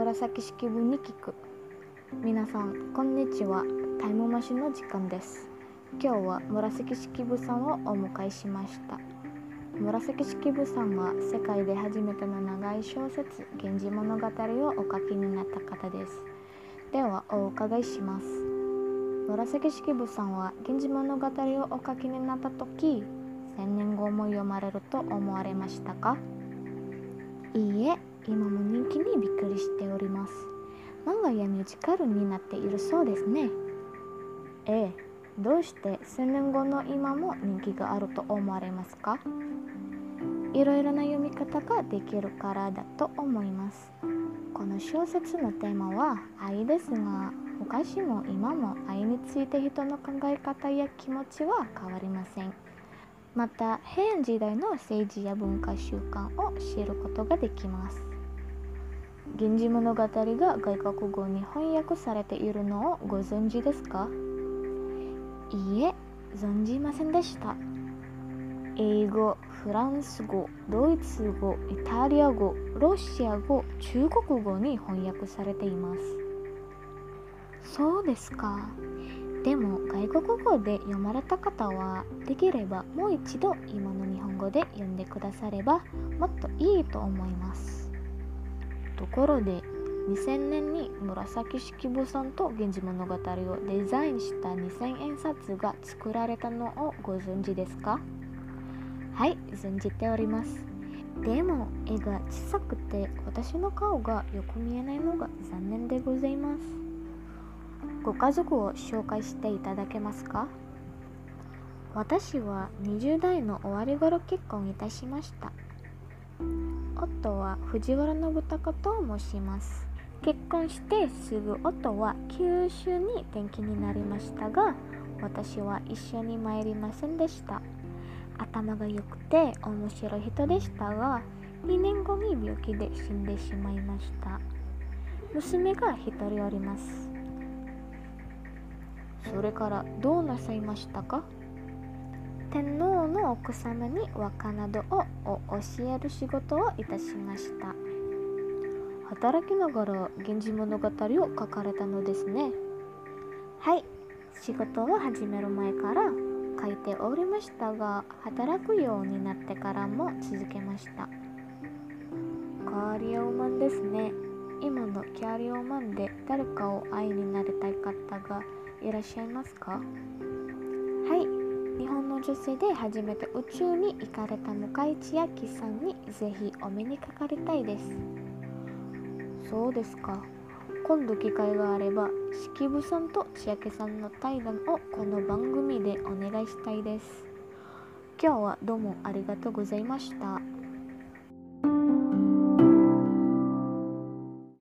紫式部に聞く。皆さんこんにちは。タイムマシンの時間です。今日は紫式部さんをお迎えしました。紫式部さんは世界で初めての長い小説「源氏物語」をお書きになった方です。ではお伺いします。紫式部さんは「源氏物語」をお書きになった時千年後も読まれると思われましたか？いいえ今も人気にびっくりしております。漫画やミュージカルになっているそうですね。ええどうして1000年後の今も人気があると思われますか？いろいろな読み方ができるからだと思います。この小説のテーマは愛ですが昔も今も愛について人の考え方や気持ちは変わりません。また平安時代の政治や文化習慣を知ることができます。源氏物語が外国語に翻訳されているのをご存知ですか？いいえ存じませんでした。英語フランス語ドイツ語イタリア語ロシア語中国語に翻訳されています。そうですか。でも外国語で読まれた方はできればもう一度今の日本語で読んでくださればもっといいと思います。ところで2000年に紫式部さんと「源氏物語」をデザインした2000円札が作られたのをご存知ですか？はい存じております。でも絵が小さくて私の顔がよく見えないのが残念でございます。ご家族を紹介していただけますか？私は20代の終わり頃結婚いたしました。夫は藤原信孝と申します。結婚してすぐ夫は九州に転勤になりましたが私は一緒に参りませんでした。頭が良くて面白い人でしたが2年後に病気で死んでしまいました。娘が1人おります。それからどうなさいましたか？天皇の奥様に和歌などを教える仕事をいたしました。働きながら「源氏物語」を書かれたのですね。はい仕事を始める前から書いておりましたが働くようになってからも続けました。キャリアウーマンですね。今のキャリアウーマンで誰かを愛になりたい方がいらっしゃいますか？はい。日本の女性で初めて宇宙に行かれた向井千秋さんにぜひお目にかかりたいです。そうですか。今度機会があれば式部さんと千秋さんの対談をこの番組でお願いしたいです。今日はどうもありがとうございました。